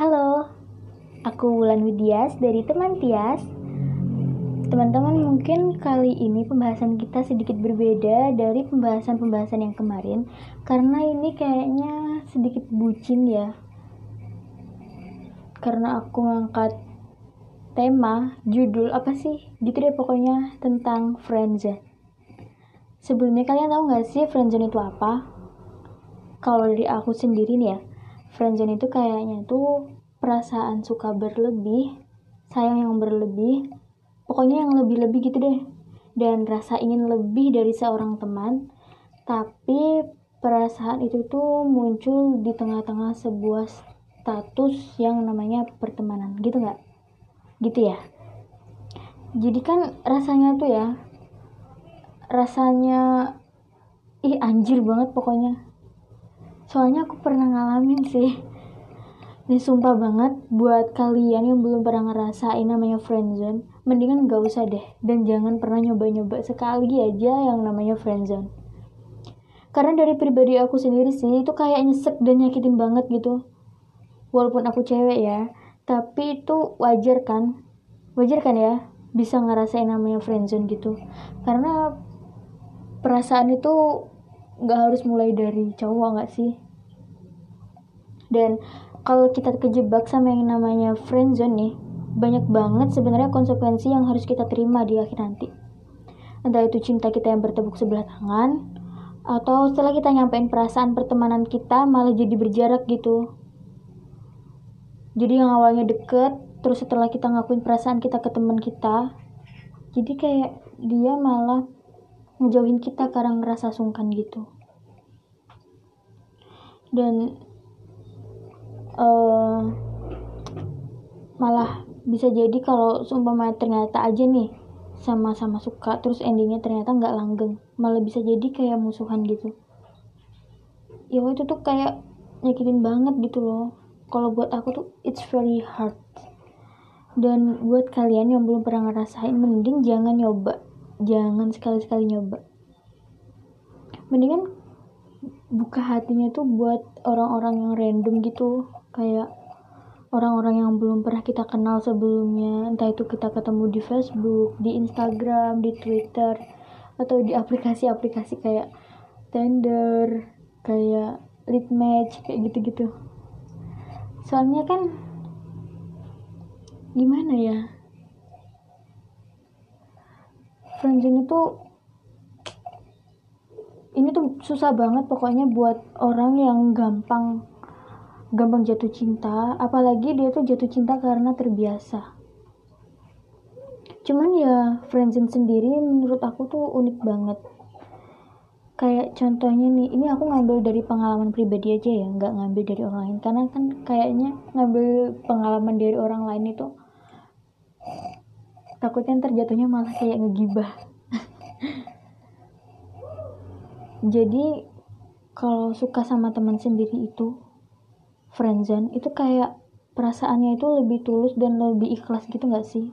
Halo, aku Wulan Widias dari teman Tias. Teman-teman, mungkin kali ini pembahasan kita sedikit berbeda dari pembahasan-pembahasan yang kemarin karena ini kayaknya sedikit bucin ya. Karena aku ngangkat tema, judul apa sih? Gitu deh pokoknya tentang friendzone. Sebelumnya kalian tahu nggak sih friendzone itu apa? Kalau dari aku sendiri nih ya, friendzone itu kayaknya tuh perasaan suka berlebih sayang yang berlebih pokoknya yang lebih-lebih gitu deh. Dan rasa ingin lebih dari seorang teman tapi perasaan itu tuh muncul di tengah-tengah sebuah status yang namanya pertemanan gitu nggak? Gitu ya. Jadi kan rasanya tuh ya rasanya ih anjir banget pokoknya soalnya aku pernah ngalamin sih. Ini sumpah banget buat kalian yang belum pernah ngerasain namanya friendzone mendingan gak usah deh. Dan jangan pernah nyoba-nyoba sekali aja yang namanya friendzone karena dari pribadi aku sendiri sih itu kayak nyesek dan nyakitin banget gitu. Walaupun aku cewek ya tapi itu wajar kan? Wajar kan ya bisa ngerasain namanya friendzone gitu. Karena perasaan itu nggak harus mulai dari cowok nggak sih? Dan kalau kita kejebak sama yang namanya friendzone nih banyak banget sebenarnya konsekuensi yang harus kita terima di akhir nanti. Entah itu cinta kita yang bertepuk sebelah tangan atau setelah kita nyampein perasaan pertemanan kita malah jadi berjarak gitu. Jadi yang awalnya deket terus setelah kita ngakuin perasaan kita ke teman kita jadi kayak dia malah ngejauhin kita karena ngerasa sungkan gitu. Dan uh, malah bisa jadi kalau seumpama ternyata aja nih sama-sama suka terus endingnya ternyata nggak langgeng malah bisa jadi kayak musuhan gitu. Ya itu tuh kayak nyakitin banget gitu loh. Kalau buat aku tuh it's very hard. Dan buat kalian yang belum pernah ngerasain mending jangan nyoba jangan sekali-sekali nyoba. Mendingan buka hatinya tuh buat orang-orang yang random gitu. Kayak orang-orang yang belum pernah kita kenal sebelumnya. Entah itu kita ketemu di Facebook, di Instagram, di Twitter atau di aplikasi-aplikasi kayak Tinder, kayak Lead Match kayak gitu-gitu. Soalnya kan gimana ya friendzone itu ini tuh susah banget pokoknya buat orang yang gampang gampang jatuh cinta. Apalagi dia tuh jatuh cinta karena terbiasa. Cuman ya friendzone sendiri menurut aku tuh unik banget. Kayak contohnya nih ini aku ngambil dari pengalaman pribadi aja ya nggak ngambil dari orang lain. Karena kan kayaknya ngambil pengalaman dari orang lain itu takutnya terjatuhnya malah kayak ngegibah. Jadi kalau suka sama teman sendiri itu friendzone itu kayak perasaannya itu lebih tulus dan lebih ikhlas gitu gak sih?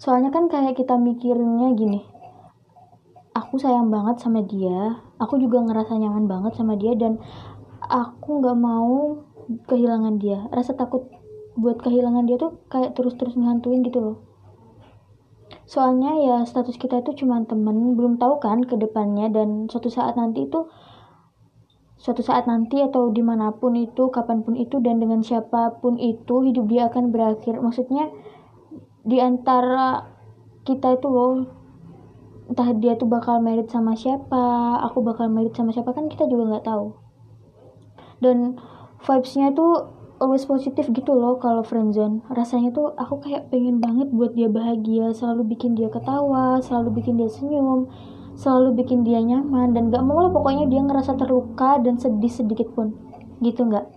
Soalnya kan kayak kita mikirnya gini aku sayang banget sama dia aku juga ngerasa nyaman banget sama dia dan aku gak mau kehilangan dia. Rasa takut buat kehilangan dia tuh kayak terus-terus ngantuin gitu loh soalnya ya status kita itu cuma temen belum tahu kan ke depannya. Dan suatu saat nanti itu suatu saat nanti atau di mana pun itu kapan pun itu dan dengan siapa pun itu hidup dia akan berakhir. Maksudnya di antara kita itu loh entah dia tuh bakal merit sama siapa aku bakal merit sama siapa kan kita juga nggak tahu. Dan vibesnya tuh always positif gitu loh kalau friendzone rasanya tuh aku kayak pengen banget buat dia bahagia selalu bikin dia ketawa selalu bikin dia senyum selalu bikin dia nyaman dan gak mau lah pokoknya dia ngerasa terluka dan sedih sedikit pun. Gitu nggak?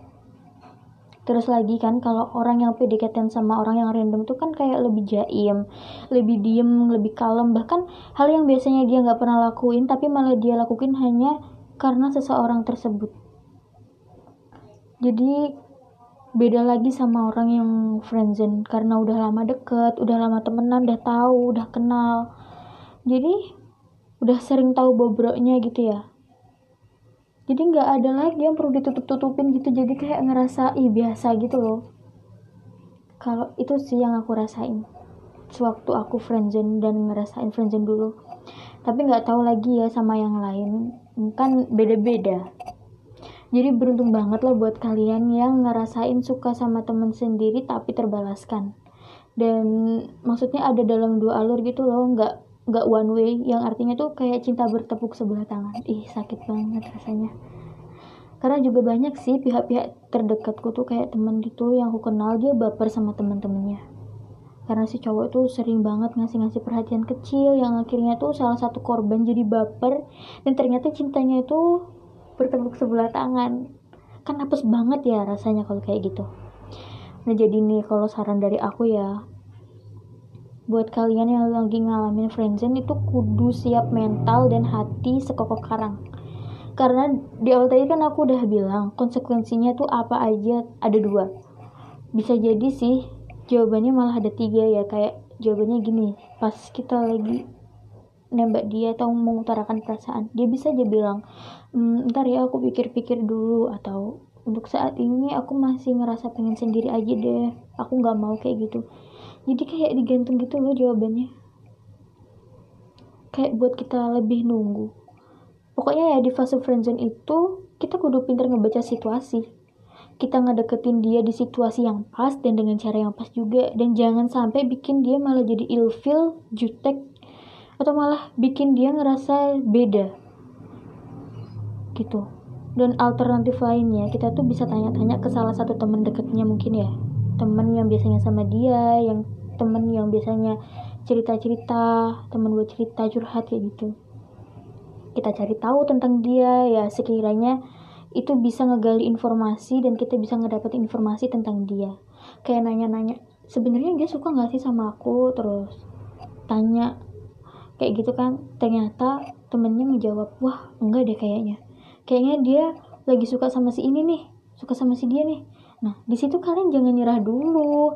Terus lagi kan kalau orang yang PDKT sama orang yang random tuh kan kayak lebih jaim lebih diem lebih kalem. Bahkan hal yang biasanya dia nggak pernah lakuin tapi malah dia lakuin hanya karena seseorang tersebut. Jadi beda lagi sama orang yang friendzone. Karena udah lama deket udah lama temenan udah tahu udah kenal. Jadi udah sering tahu bobroknya gitu ya. Jadi nggak ada lagi yang perlu ditutup tutupin gitu. Jadi kayak ngerasa ih biasa gitu loh. Kalau itu sih yang aku rasain sewaktu aku friendzone dan ngerasain friendzone dulu. Tapi nggak tahu lagi ya sama yang lain. Kan beda-beda jadi beruntung banget loh buat kalian yang ngerasain suka sama temen sendiri tapi terbalaskan. Dan maksudnya ada dalam dua alur gitu loh nggak nggak one way. Yang artinya tuh kayak cinta bertepuk sebelah tangan. Ih sakit banget rasanya. Karena juga banyak sih pihak-pihak terdekatku tuh kayak temen gitu yang aku kenal dia baper sama temen-temennya. Karena si cowok tuh sering banget ngasih-ngasih perhatian kecil yang akhirnya tuh salah satu korban jadi baper. Dan ternyata cintanya itu bertepuk sebelah tangan. Kan hapus banget ya rasanya kalau kayak gitu. Nah jadi nih kalau saran dari aku ya buat kalian yang lagi ngalamin friendzone itu kudu siap mental dan hati sekokoh karang. Karena di awal tadi kan aku udah bilang konsekuensinya tuh apa aja? Ada dua. Bisa jadi sih jawabannya malah ada tiga ya. Kayak jawabannya gini pas kita lagi nembak dia atau mengutarakan perasaan. Dia bisa aja bilang hm, ntar ya aku pikir-pikir dulu atau untuk saat ini aku masih ngerasa pengen sendiri aja deh. Aku nggak mau kayak gitu. Jadi kayak digantung gitu loh jawabannya. Kayak buat kita lebih nunggu. Pokoknya ya di fase friendzone itu kita kudu pinter ngebaca situasi. Kita ngedeketin dia di situasi yang pas dan dengan cara yang pas juga. Dan jangan sampai bikin dia malah jadi ilfil jutek atau malah bikin dia ngerasa beda. Gitu. Dan alternatif lainnya kita tuh bisa tanya-tanya ke salah satu temen deketnya mungkin ya. Temen yang biasanya sama dia yang temen yang biasanya cerita-cerita temen buat cerita curhat kayak gitu. Kita cari tahu tentang dia ya sekiranya itu bisa ngegali informasi dan kita bisa ngedapat informasi tentang dia. Kayak nanya-nanya sebenarnya dia suka nggak sih sama aku? Terus tanya kayak gitu kan. Ternyata temennya ngejawab wah enggak deh kayaknya. Kayaknya dia lagi suka sama si ini nih suka sama si dia nih. Nah di situ kalian jangan nyerah dulu.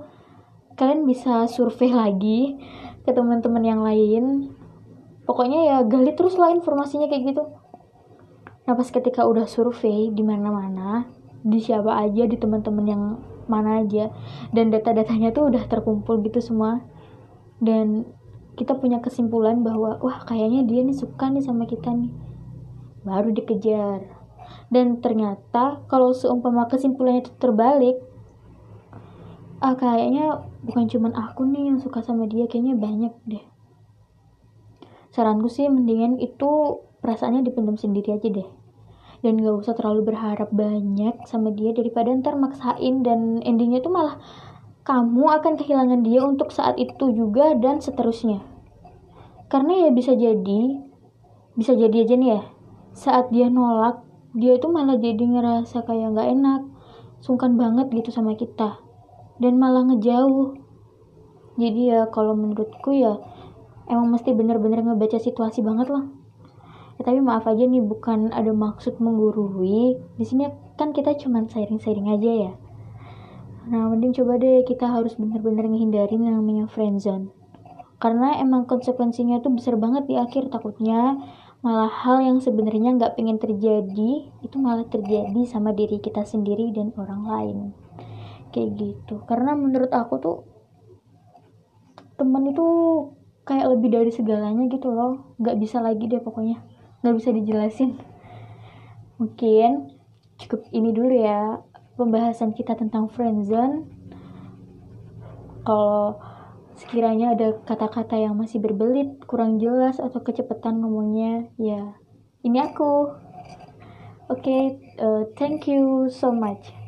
Kalian bisa survei lagi ke teman-teman yang lain. Pokoknya ya gali terus lah informasinya kayak gitu. Nah pas ketika udah survei di mana-mana di siapa aja di teman-teman yang mana aja dan data-datanya tuh udah terkumpul gitu semua. Dan kita punya kesimpulan bahwa wah kayaknya dia nih suka nih sama kita nih. Baru dikejar. Dan ternyata kalau seumpama kesimpulannya itu terbalik ah kayaknya bukan cuman aku nih yang suka sama dia kayaknya banyak deh. Saranku sih mendingan itu perasaannya dipendam sendiri aja deh. Dan gak usah terlalu berharap banyak sama dia daripada ntar maksain dan endingnya tuh malah kamu akan kehilangan dia untuk saat itu juga dan seterusnya. Karena ya bisa jadi bisa jadi aja nih ya saat dia nolak dia itu malah jadi ngerasa kayak gak enak sungkan banget gitu sama kita dan malah ngejauh. Jadi ya kalau menurutku ya emang mesti bener-bener ngebaca situasi banget lah. Ya, tapi maaf aja nih bukan ada maksud menggurui. Di sini kan kita cuma sharing-sharing aja ya nah mending coba deh kita harus bener-bener ngehindarin yang namanya friendzone karena emang konsekuensinya tuh besar banget di akhir takutnya malah hal yang sebenarnya nggak pengen terjadi itu malah terjadi sama diri kita sendiri dan orang lain. Kayak gitu. Karena menurut aku tuh teman itu kayak lebih dari segalanya gitu loh. Nggak bisa lagi deh pokoknya. Nggak bisa dijelasin. Mungkin cukup ini dulu ya pembahasan kita tentang friendzone kalau sekiranya ada kata-kata yang masih berbelit kurang jelas atau kecepatan ngomongnya ya ini aku. Oke okay, uh, thank you so much